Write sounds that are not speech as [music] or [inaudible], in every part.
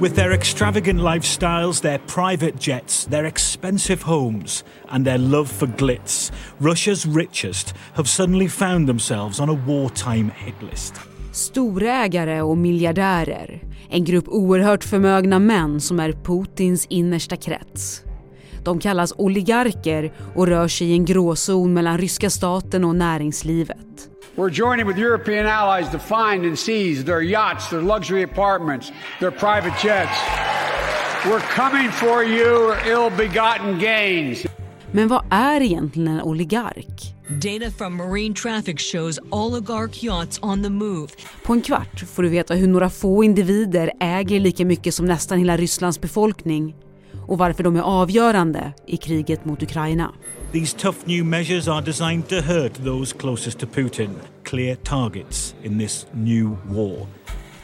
With their extravagant lifestyles, their private jets, their expensive homes, and their love for glitz, Russia's richest have suddenly found themselves on a wartime hit list. Storägare och miljardärer. En grupp oerhört förmögna män som är Putins innersta krets. De kallas oligarker och rör sig i en gråzon mellan ryska staten och näringslivet. We're joining with European allies to find and seize their yachts, their luxury apartments, their private jets. We're coming for you, ill-begotten gains. Men vad är egentligen en oligark? Data from Marine Traffic shows oligarch yachts on the move. På en kvart får du veta hur några få individer äger lika mycket som nästan hela Rysslands befolkning och varför de är avgörande i kriget mot Ukraina. These tough new measures are designed to hurt those closest to Putin, clear targets in this new war.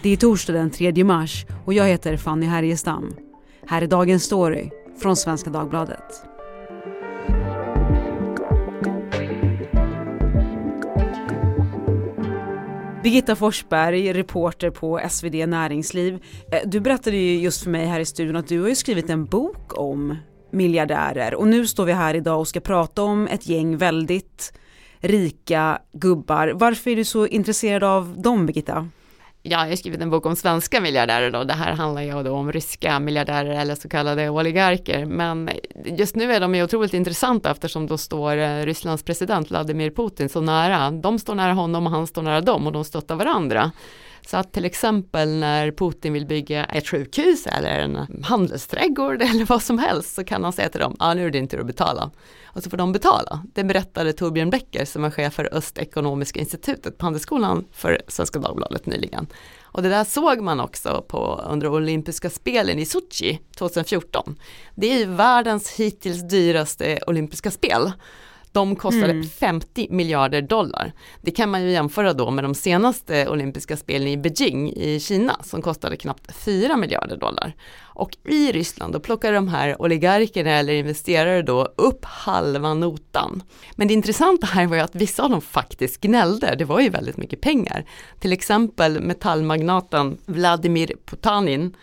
Det är torsdag den 3 mars och jag heter Fanny Härgestam. Här är dagens story från Svenska Dagbladet. Birgitta Forsberg, reporter på SvD Näringsliv. Eh, du berättade ju just för mig här i studion att du har skrivit en bok om miljardärer och nu står vi här idag och ska prata om ett gäng väldigt rika gubbar. Varför är du så intresserad av dem Birgitta? Ja, jag har skrivit en bok om svenska miljardärer då. Det här handlar ju då om ryska miljardärer eller så kallade oligarker. Men just nu är de ju otroligt intressanta eftersom då står eh, Rysslands president Vladimir Putin så nära. De står nära honom och han står nära dem och de stöttar varandra. Så att till exempel när Putin vill bygga ett sjukhus eller en handelsträdgård [laughs] eller vad som helst så kan han säga till dem, ja ah, nu är det din tur att betala. Och så får de betala. Det berättade Torbjörn Becker som är chef för Östekonomiska institutet på Handelsskolan för Svenska Dagbladet nyligen. Och det där såg man också på, under olympiska spelen i Sochi 2014. Det är ju världens hittills dyraste olympiska spel. De kostade mm. 50 miljarder dollar. Det kan man ju jämföra då med de senaste olympiska spelen i Beijing i Kina som kostade knappt 4 miljarder dollar. Och i Ryssland då plockar de här oligarkerna eller investerare då upp halva notan. Men det intressanta här var ju att vissa av dem faktiskt gnällde, det var ju väldigt mycket pengar. Till exempel metallmagnaten Vladimir Potanin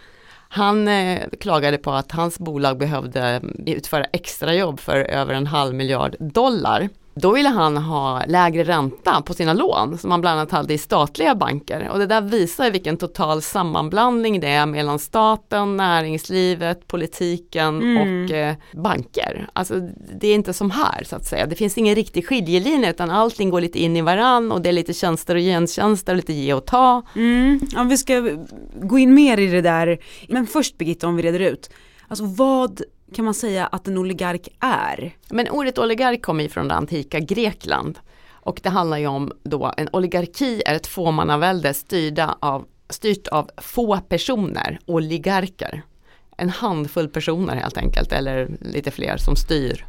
han eh, klagade på att hans bolag behövde utföra extrajobb för över en halv miljard dollar. Då ville han ha lägre ränta på sina lån som han bland annat hade i statliga banker och det där visar vilken total sammanblandning det är mellan staten, näringslivet, politiken mm. och eh, banker. Alltså det är inte som här så att säga. Det finns ingen riktig skiljelinje utan allting går lite in i varann och det är lite tjänster och gentjänster, lite ge och ta. Mm. Ja, vi ska gå in mer i det där. Men först Birgitta om vi reder ut. Alltså vad kan man säga att en oligark är? Men ordet oligark kommer ju från det antika Grekland. Och det handlar ju om då en oligarki är ett fåmannavälde styrda av, styrt av få personer, oligarker. En handfull personer helt enkelt eller lite fler som styr.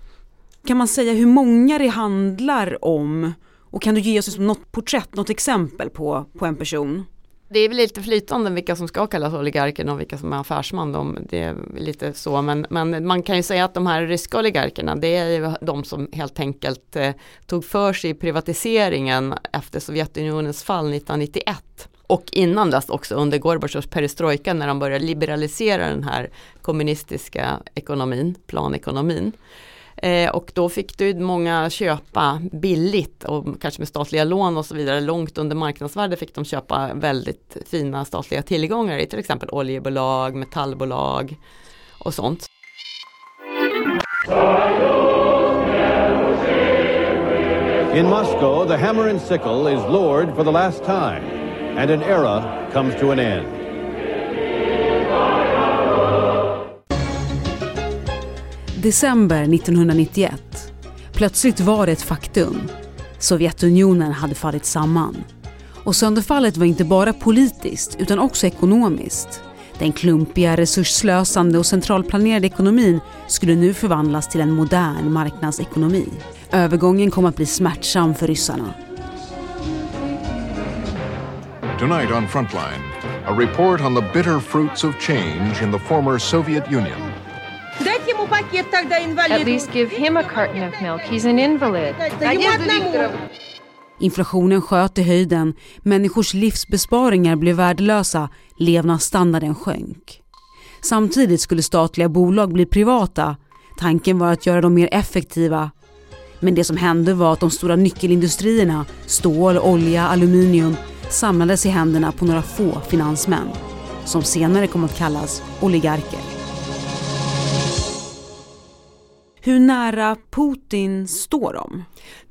Kan man säga hur många det handlar om? Och kan du ge oss något porträtt, något exempel på, på en person? Det är väl lite flytande vilka som ska kallas oligarker och vilka som är affärsman. De, det är lite så, men, men man kan ju säga att de här ryska oligarkerna, det är ju de som helt enkelt eh, tog för sig i privatiseringen efter Sovjetunionens fall 1991. Och innan dess också under Gorbatjovs perestrojka när de började liberalisera den här kommunistiska ekonomin, planekonomin. Eh, och då fick du många köpa billigt och kanske med statliga lån och så vidare. Långt under marknadsvärde fick de köpa väldigt fina statliga tillgångar i till exempel oljebolag, metallbolag och sånt. In Moscow, the hammer and sickle is lowered for the last time, and an era comes to an end. December 1991. Plötsligt var det ett faktum. Sovjetunionen hade fallit samman. Och sönderfallet var inte bara politiskt utan också ekonomiskt. Den klumpiga, resursslösande och centralplanerade ekonomin skulle nu förvandlas till en modern marknadsekonomi. Övergången kom att bli smärtsam för ryssarna. Tonight on Frontline, a report on the bitter fruits of change in the former Soviet Union. At least give him a carton of milk. He's an invalid. Inflationen sköt i höjden, människors livsbesparingar blev värdelösa, levnadsstandarden sjönk. Samtidigt skulle statliga bolag bli privata. Tanken var att göra dem mer effektiva. Men det som hände var att de stora nyckelindustrierna, stål, olja, aluminium, samlades i händerna på några få finansmän. Som senare kom att kallas oligarker. Hur nära Putin står de?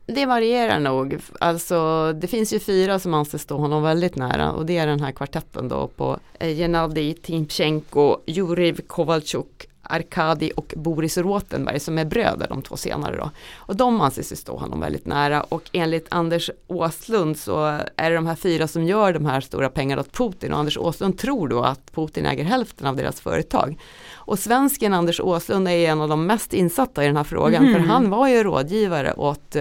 Det varierar nog. Alltså, det finns ju fyra som anses stå honom väldigt nära och det är den här kvartetten då på eh, Gennadij Timchenko, Jurij Kovalchuk, Arkadi och Boris Rotenberg som är bröder de två senare då. Och de anses ju stå honom väldigt nära och enligt Anders Åslund så är det de här fyra som gör de här stora pengarna åt Putin och Anders Åslund tror då att Putin äger hälften av deras företag. Och svensken Anders Åslund är en av de mest insatta i den här frågan mm. för han var ju rådgivare åt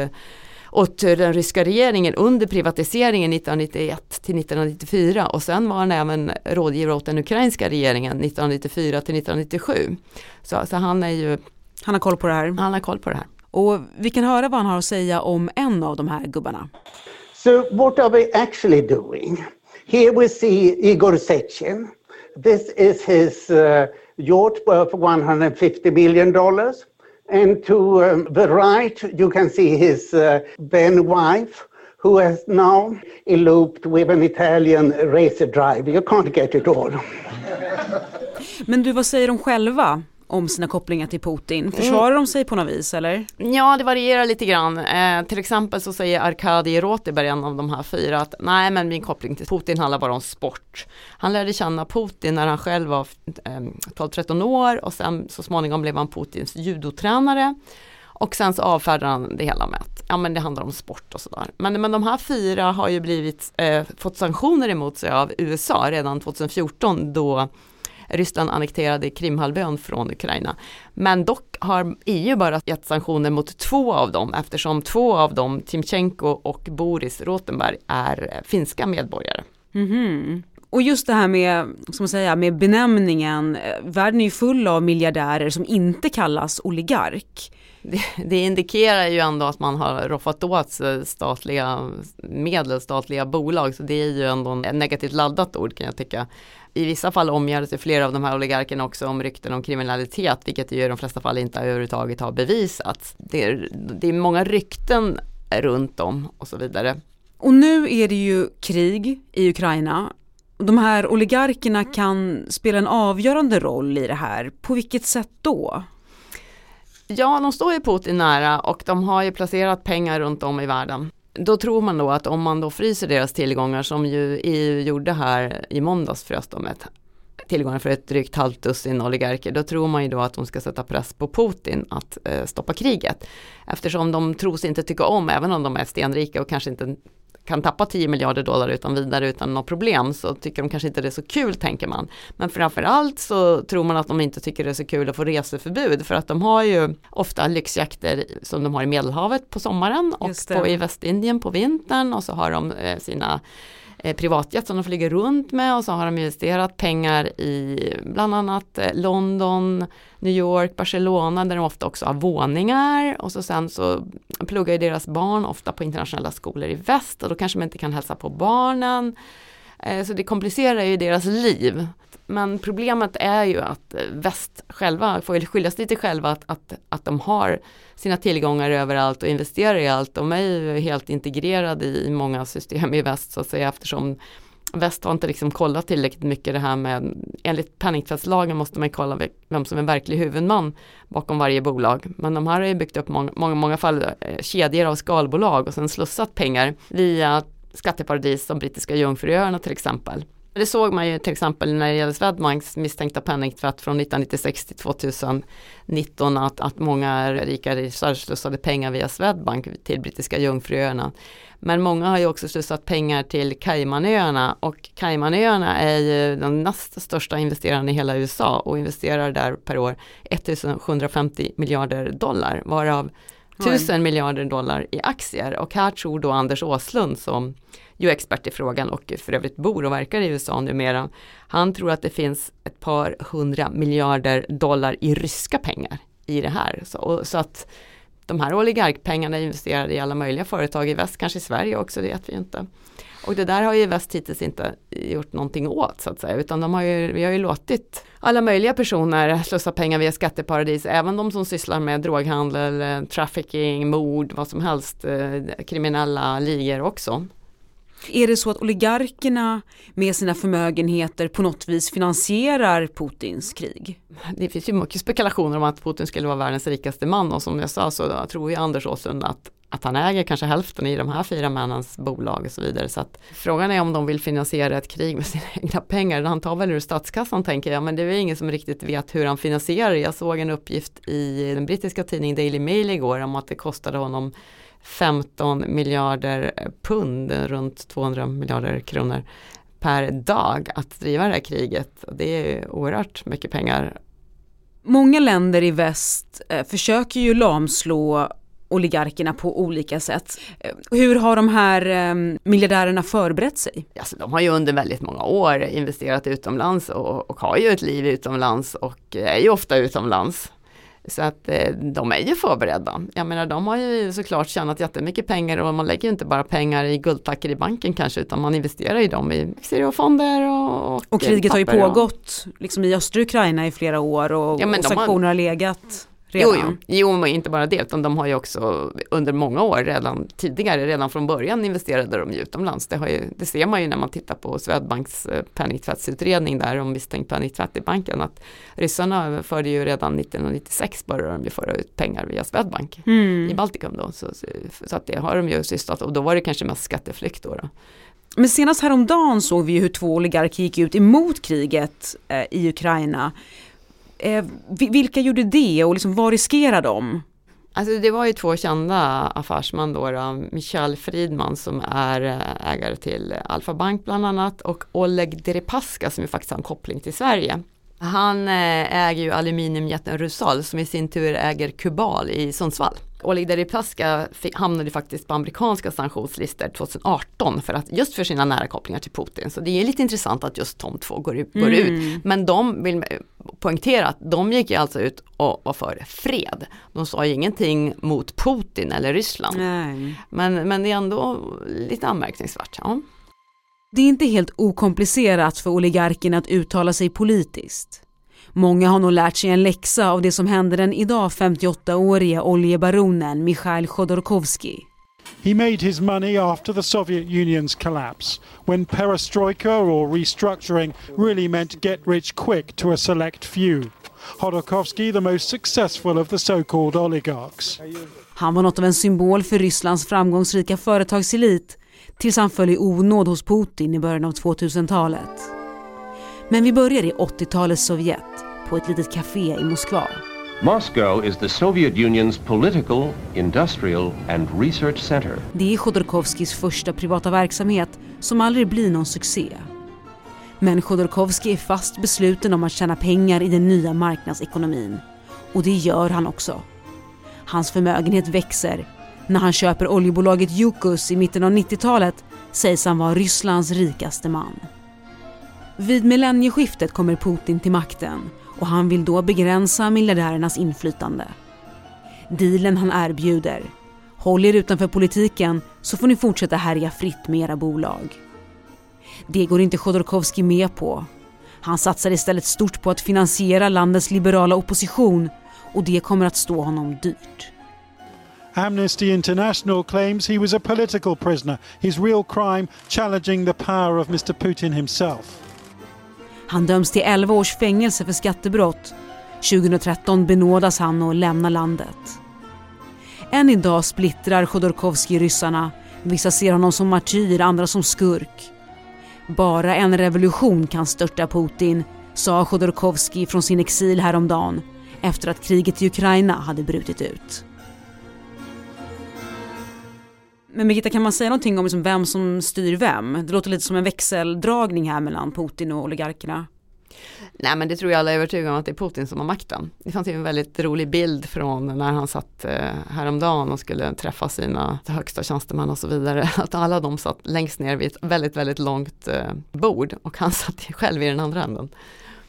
åt den ryska regeringen under privatiseringen 1991 till 1994 och sen var han även rådgivare åt den ukrainska regeringen 1994 till 1997. Så, så han är ju Han har koll på det här. Han har koll på det här. Och vi kan höra vad han har att säga om en av de här gubbarna. So what are we actually doing? Here we see Igor Sechin. This is his uh, yacht worth 150 million dollars. And to um, the right, you can see his uh, then wife, who has now eloped with an Italian racer driver. You can't get it all. Men du, vad säger de själva? Om sina kopplingar till Putin. Försvarar mm. de sig på något vis eller? Ja det varierar lite grann. Eh, till exempel så säger Arkadij Roteberg, en av de här fyra, att nej men min koppling till Putin handlar bara om sport. Han lärde känna Putin när han själv var eh, 12-13 år och sen så småningom blev han Putins judotränare. Och sen så avfärdar han det hela med att ja, men det handlar om sport och sådär. Men, men de här fyra har ju blivit, eh, fått sanktioner emot sig av USA redan 2014 då Ryssland annekterade Krimhalvön från Ukraina. Men dock har EU bara gett sanktioner mot två av dem eftersom två av dem, Timchenko och Boris Rotenberg, är finska medborgare. Mm -hmm. Och just det här med, ska man säga, med benämningen, världen är ju full av miljardärer som inte kallas oligark. Det, det, indikerar ju ändå att man har roffat åt statliga medel, statliga bolag, så det är ju ändå ett negativt laddat ord kan jag tycka i vissa fall omgärdas flera av de här oligarkerna också om rykten om kriminalitet, vilket ju i de flesta fall inte överhuvudtaget har bevisats. Det är, det är många rykten runt om och så vidare. Och nu är det ju krig i Ukraina. De här oligarkerna kan spela en avgörande roll i det här. På vilket sätt då? Ja, de står ju Putin nära och de har ju placerat pengar runt om i världen då tror man då att om man då fryser deras tillgångar som ju EU gjorde här i måndags frös de ett tillgångar för ett drygt halvt dussin oligarker, då tror man ju då att de ska sätta press på Putin att eh, stoppa kriget. Eftersom de tros inte tycka om, även om de är stenrika och kanske inte kan tappa 10 miljarder dollar utan vidare utan något problem så tycker de kanske inte det är så kul tänker man. Men framförallt så tror man att de inte tycker det är så kul att få reseförbud för att de har ju ofta lyxjakter som de har i Medelhavet på sommaren och på, i Västindien på vintern och så har de eh, sina Eh, privatjet som de flyger runt med och så har de investerat pengar i bland annat eh, London, New York, Barcelona där de ofta också har våningar och så sen så pluggar ju deras barn ofta på internationella skolor i väst och då kanske man inte kan hälsa på barnen. Eh, så det komplicerar ju deras liv. Men problemet är ju att eh, väst själva får skylla sig lite själva att, att, att de har sina tillgångar överallt och investerar i allt. De är ju helt integrerade i många system i väst så att säga eftersom väst har inte liksom kollat tillräckligt mycket det här med, enligt penningtvättslagen måste man kolla vem som är verklig huvudman bakom varje bolag. Men de här har ju byggt upp många, många, många fall eh, kedjor av skalbolag och sen slussat pengar via skatteparadis som brittiska Jungfruöarna till exempel. Det såg man ju till exempel när det gäller Swedbanks misstänkta penningtvätt från 1996 till 2019 att, att många rika ryssar slussade pengar via Swedbank till brittiska Jungfruöarna. Men många har ju också slussat pengar till Caymanöarna och Caymanöarna är ju den näst största investeraren i hela USA och investerar där per år 1750 miljarder dollar varav 1000 miljarder dollar i aktier och här tror då Anders Åslund som ju är expert i frågan och för övrigt bor och verkar i USA numera. Han tror att det finns ett par hundra miljarder dollar i ryska pengar i det här. Så, så att de här oligarkpengarna är investerade i alla möjliga företag i väst, kanske i Sverige också, det vet vi inte. Och det där har ju väst hittills inte gjort någonting åt så att säga, utan de har ju, vi har ju låtit alla möjliga personer slussa pengar via skatteparadis, även de som sysslar med droghandel, eh, trafficking, mord, vad som helst, eh, kriminella ligor också. Är det så att oligarkerna med sina förmögenheter på något vis finansierar Putins krig? Det finns ju mycket spekulationer om att Putin skulle vara världens rikaste man och som jag sa så tror ju Anders Åslund att att han äger kanske hälften i de här fyra männens bolag och så vidare. Så att frågan är om de vill finansiera ett krig med sina [laughs] egna pengar. Han tar väl ur statskassan tänker jag, men det är ingen som riktigt vet hur han finansierar Jag såg en uppgift i den brittiska tidningen Daily Mail igår om att det kostade honom 15 miljarder pund, runt 200 miljarder kronor per dag att driva det här kriget. Det är oerhört mycket pengar. Många länder i väst eh, försöker ju lamslå oligarkerna på olika sätt. Eh, hur har de här eh, miljardärerna förberett sig? Alltså, de har ju under väldigt många år investerat utomlands och, och har ju ett liv utomlands och är ju ofta utomlands. Så att eh, de är ju förberedda. Jag menar de har ju såklart tjänat jättemycket pengar och man lägger inte bara pengar i guldtacker i banken kanske utan man investerar i dem i aktier och, och, och kriget har ju pågått och... liksom i östra Ukraina i flera år och, ja, och sanktioner har legat redan. Jo, jo. jo, inte bara det, utan de har ju också under många år redan tidigare, redan från början investerade de utomlands. Det, ju, det ser man ju när man tittar på Swedbanks eh, penningtvättsutredning där om misstänkt penningtvätt i banken, att ryssarna förde ju redan 1996 började de ju föra ut pengar via Swedbank mm. i Baltikum då. Så, så, att det har de ju sysslat och då var det kanske mest skatteflykt då. då. Men senast häromdagen såg vi ju hur två oligarker gick ut emot kriget eh, i Ukraina. Eh, vilka gjorde det och liksom vad riskerar de? Alltså det var ju två kända affärsmän då, då, Michel Fridman som är eh, ägare till Alfa Bank bland annat och Oleg Deripaska som ju faktiskt har en koppling till Sverige. Han eh, äger ju aluminiumjätten Rusal som i sin tur äger Kubal i Sundsvall. Oleg Deripaska hamnade faktiskt på amerikanska sanktionslistor 2018 för att, just för sina nära kopplingar till Putin. Så det är lite intressant att just de två går, ut. Går mm. ut. Men de vill poängtera att de gick alltså ut och var för fred. De sa ju ingenting mot Putin eller Ryssland. Men, men det är ändå lite anmärkningsvärt. Ja. Det är inte helt okomplicerat för oligarkerna att uttala sig politiskt. Många har nog lärt sig en läxa av det som hände den idag 58-årige oljebaronen Mikhail Khodorkovsky. He made his money after the Soviet Union's collapse, when perestroika or restructuring really meant get rich quick to a select few. Khodorkovsky the most successful of the so-called oligarchs. Han var något av en symbol för Rysslands framgångsrika företagselit tills han föll i onåd hos Putin i början av 2000-talet. Men vi börjar i 80-talets Sovjet på ett litet café i Moskva. Moscow is the Soviet Union's political, industrial and research center. Det är Khodorkovskys första privata verksamhet som aldrig blir någon succé. Men Khodorkovsky är fast besluten om att tjäna pengar i den nya marknadsekonomin. Och det gör han också. Hans förmögenhet växer. När han köper oljebolaget Yukos i mitten av 90-talet sägs han vara Rysslands rikaste man. Vid millennieskiftet kommer Putin till makten och han vill då begränsa miljardärernas inflytande. Dealen han erbjuder. Håll er utanför politiken så får ni fortsätta härja fritt med era bolag. Det går inte Chodorkovsky med på. Han satsar istället stort på att finansiera landets liberala opposition och det kommer att stå honom dyrt. Amnesty International claims he was a political prisoner, his real crime challenging the power of Mr Putin himself. Han döms till 11 års fängelse för skattebrott. 2013 benådas han och lämnar landet. Än idag splittrar Chodorkovskij ryssarna. Vissa ser honom som martyr, andra som skurk. Bara en revolution kan störta Putin, sa Chodorkovskij från sin exil häromdagen efter att kriget i Ukraina hade brutit ut. Men Birgitta, kan man säga någonting om liksom vem som styr vem? Det låter lite som en växeldragning här mellan Putin och oligarkerna. Nej men det tror jag alla är övertygade om att det är Putin som har makten. Det fanns ju en väldigt rolig bild från när han satt eh, häromdagen och skulle träffa sina högsta tjänstemän och så vidare. [laughs] Att alla de satt längst ner vid ett väldigt, väldigt långt eh, bord och han [laughs] satt själv i den andra änden.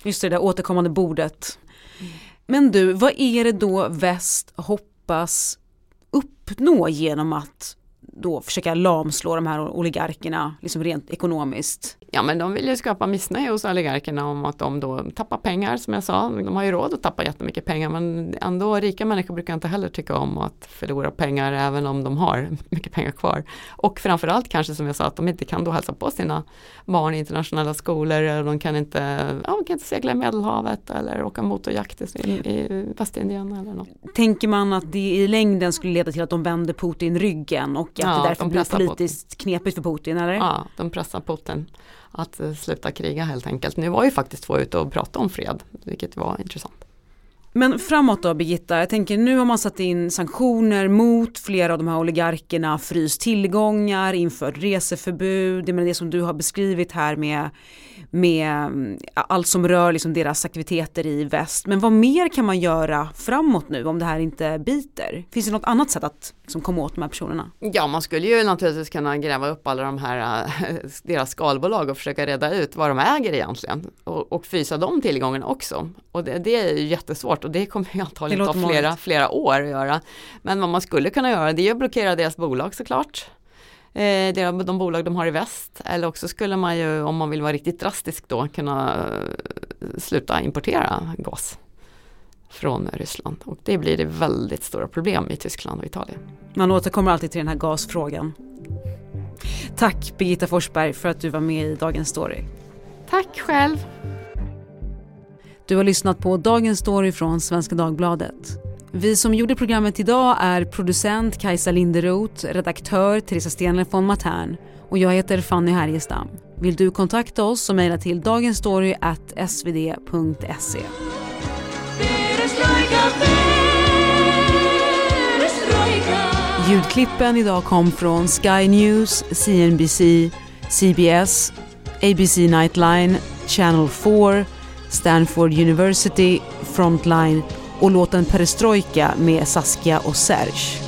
Just det, det återkommande bordet. Men du, vad är det då väst hoppas uppnå genom att då försöka lamslå de här oligarkerna liksom rent ekonomiskt? Ja men de vill ju skapa missnöje hos oligarkerna om att de då tappar pengar som jag sa. De har ju råd att tappa jättemycket pengar men ändå rika människor brukar inte heller tycka om att förlora pengar även om de har [laughs] mycket pengar kvar. Och framförallt kanske som jag sa att de inte kan då hälsa på sina barn i internationella skolor eller de kan inte, ja, de kan inte segla i Medelhavet eller åka motorjakt i, i Västindien eller något. Tänker man att det i längden skulle leda till att de vänder Putin ryggen och att ja, det därför de blir politiskt Putin. knepigt för Putin eller? Ja, de pressar Putin att eh, sluta kriga helt enkelt. Nu var ju faktiskt två ute och pratade om fred, vilket var intressant. Men framåt då Birgitta, jag tänker nu har man satt in sanktioner mot flera av de här oligarkerna, fryst tillgångar, infört reseförbud, det, det som du har beskrivit här med, med mm, allt som rör liksom deras aktiviteter i väst. Men vad mer kan man göra framåt nu om det här inte biter? Finns det något annat sätt att liksom, komma åt de här personerna? Ja, man skulle ju naturligtvis kunna gräva upp alla de här, äh, [laughs] deras skalbolag och försöka reda ut vad de äger egentligen och, och frysa de tillgångarna också. Och det, det är ju jättesvårt och det kommer ju antagligen ta flera, flera år att göra. Men vad man skulle kunna göra det är att blockera deras bolag såklart. Eh, de bolag de har i väst. Eller också skulle man ju, om man vill vara riktigt drastisk då, kunna eh, sluta importera gas från Ryssland. Och det blir det väldigt stora problem i Tyskland och Italien. Man återkommer alltid till den här gasfrågan. Tack Birgitta Forsberg för att du var med i Dagens Story. Tack själv. Du har lyssnat på Dagens Story från Svenska Dagbladet. Vi som gjorde programmet idag är producent Kajsa Linderoth, redaktör Teresa Stenler von Matern och jag heter Fanny Härgestam. Vill du kontakta oss så mejla till dagensstory.svd.se. Ljudklippen idag kom från Sky News, CNBC, CBS, ABC Nightline, Channel 4 Stanford University, Frontline och låten Perestrojka med Saskia och Serge.